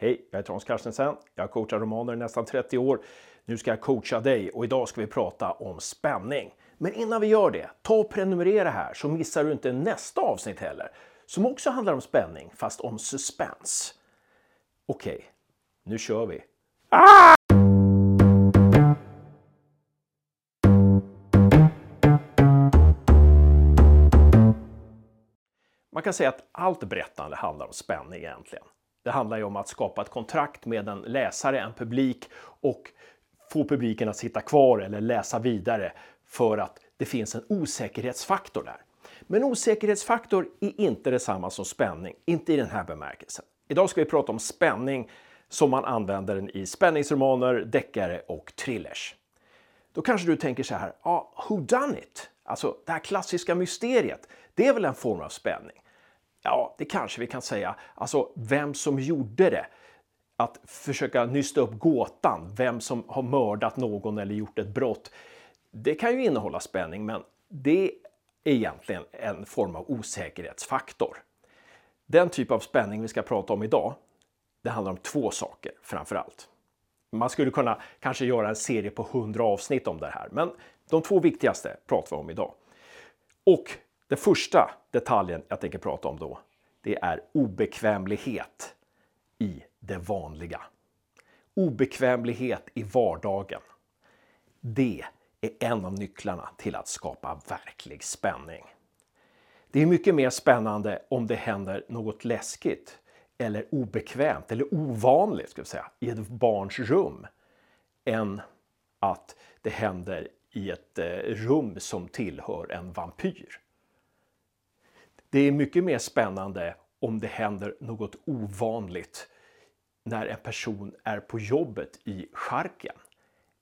Hej, jag heter Hans Carstensen. Jag har coachat romaner i nästan 30 år. Nu ska jag coacha dig och idag ska vi prata om spänning. Men innan vi gör det, ta och prenumerera här så missar du inte nästa avsnitt heller. Som också handlar om spänning, fast om suspens. Okej, nu kör vi. Ah! Man kan säga att allt berättande handlar om spänning egentligen. Det handlar ju om att skapa ett kontrakt med en läsare, en publik och få publiken att sitta kvar eller läsa vidare för att det finns en osäkerhetsfaktor där. Men osäkerhetsfaktor är inte detsamma som spänning, inte i den här bemärkelsen. Idag ska vi prata om spänning som man använder den i spänningsromaner, deckare och thrillers. Då kanske du tänker så här, ja, who done it? Alltså det här klassiska mysteriet, det är väl en form av spänning? Ja, det kanske vi kan säga. Alltså vem som gjorde det. Att försöka nysta upp gåtan, vem som har mördat någon eller gjort ett brott. Det kan ju innehålla spänning, men det är egentligen en form av osäkerhetsfaktor. Den typ av spänning vi ska prata om idag, det handlar om två saker framför allt. Man skulle kunna kanske göra en serie på 100 avsnitt om det här, men de två viktigaste pratar vi om idag. Och den första detaljen jag tänker prata om då, det är obekvämlighet i det vanliga. Obekvämlighet i vardagen. Det är en av nycklarna till att skapa verklig spänning. Det är mycket mer spännande om det händer något läskigt eller obekvämt eller ovanligt ska vi säga, i ett barns rum än att det händer i ett eh, rum som tillhör en vampyr. Det är mycket mer spännande om det händer något ovanligt när en person är på jobbet i skärken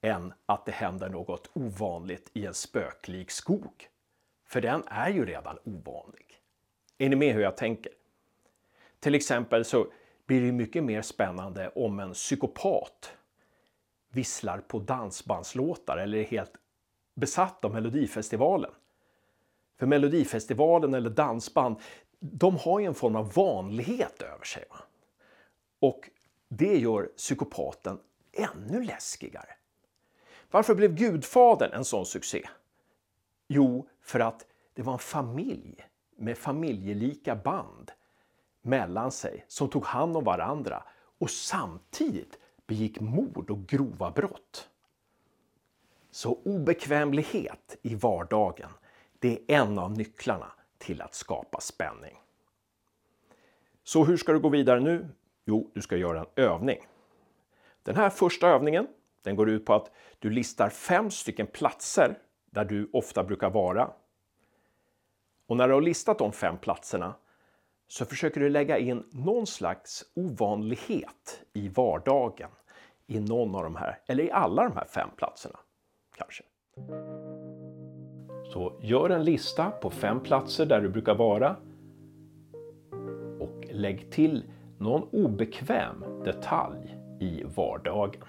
än att det händer något ovanligt i en spöklik skog. För den är ju redan ovanlig. Är ni med hur jag tänker? Till exempel så blir det mycket mer spännande om en psykopat visslar på dansbandslåtar eller är helt besatt av Melodifestivalen. För Melodifestivalen eller dansband, de har ju en form av vanlighet över sig. Va? Och det gör psykopaten ännu läskigare. Varför blev Gudfadern en sån succé? Jo, för att det var en familj med familjelika band mellan sig som tog hand om varandra och samtidigt begick mord och grova brott. Så obekvämlighet i vardagen, det är en av nycklarna till att skapa spänning. Så hur ska du gå vidare nu? Jo, du ska göra en övning. Den här första övningen den går ut på att du listar fem stycken platser där du ofta brukar vara. Och när du har listat de fem platserna så försöker du lägga in någon slags ovanlighet i vardagen i någon av de här, eller i alla de här fem platserna. Kanske. Så gör en lista på fem platser där du brukar vara och lägg till någon obekväm detalj i vardagen.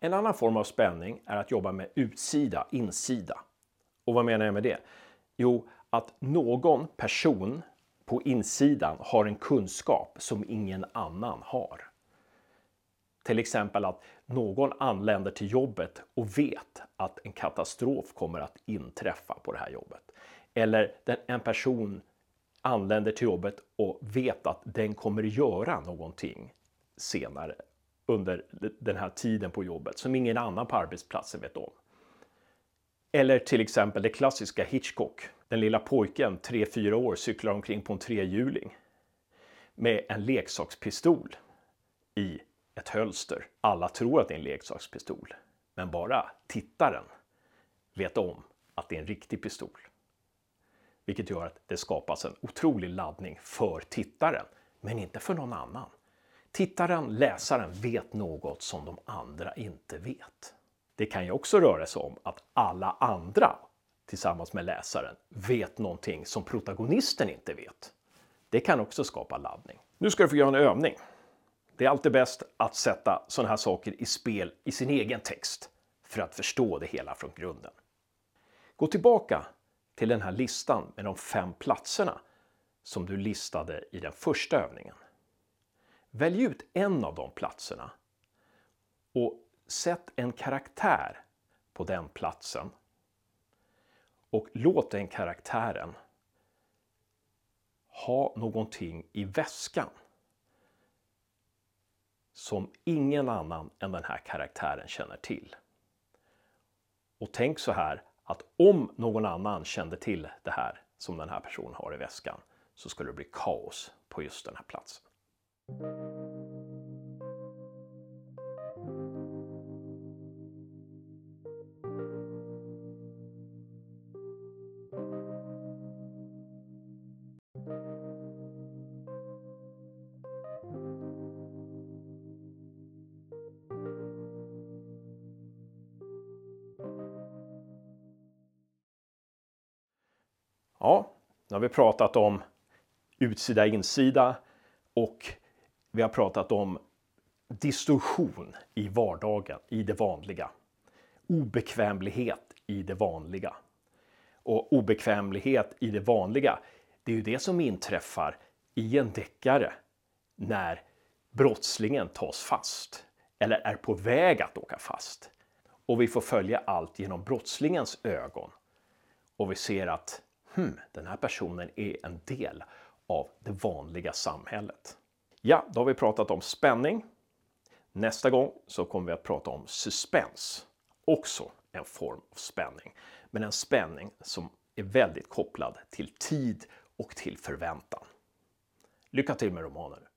En annan form av spänning är att jobba med utsida, insida. Och vad menar jag med det? Jo, att någon person på insidan har en kunskap som ingen annan har. Till exempel att någon anländer till jobbet och vet att en katastrof kommer att inträffa på det här jobbet. Eller en person anländer till jobbet och vet att den kommer göra någonting senare under den här tiden på jobbet som ingen annan på arbetsplatsen vet om. Eller till exempel det klassiska Hitchcock. Den lilla pojken, 3-4 år, cyklar omkring på en trehjuling med en leksakspistol i ett hölster. Alla tror att det är en leksakspistol, men bara tittaren vet om att det är en riktig pistol. Vilket gör att det skapas en otrolig laddning för tittaren, men inte för någon annan. Tittaren, läsaren, vet något som de andra inte vet. Det kan ju också röra sig om att alla andra tillsammans med läsaren vet någonting som protagonisten inte vet. Det kan också skapa laddning. Nu ska du få göra en övning. Det är alltid bäst att sätta sådana här saker i spel i sin egen text för att förstå det hela från grunden. Gå tillbaka till den här listan med de fem platserna som du listade i den första övningen. Välj ut en av de platserna och sätt en karaktär på den platsen. Och låt den karaktären ha någonting i väskan som ingen annan än den här karaktären känner till. Och tänk så här att om någon annan kände till det här som den här personen har i väskan så skulle det bli kaos på just den här platsen. Ja, nu har vi pratat om utsida, insida och vi har pratat om distorsion i vardagen, i det vanliga. Obekvämlighet i det vanliga. Och obekvämlighet i det vanliga, det är ju det som inträffar i en deckare när brottslingen tas fast eller är på väg att åka fast. Och vi får följa allt genom brottslingens ögon. Och vi ser att hmm, den här personen är en del av det vanliga samhället. Ja, då har vi pratat om spänning. Nästa gång så kommer vi att prata om suspens. Också en form av spänning. Men en spänning som är väldigt kopplad till tid och till förväntan. Lycka till med romanen!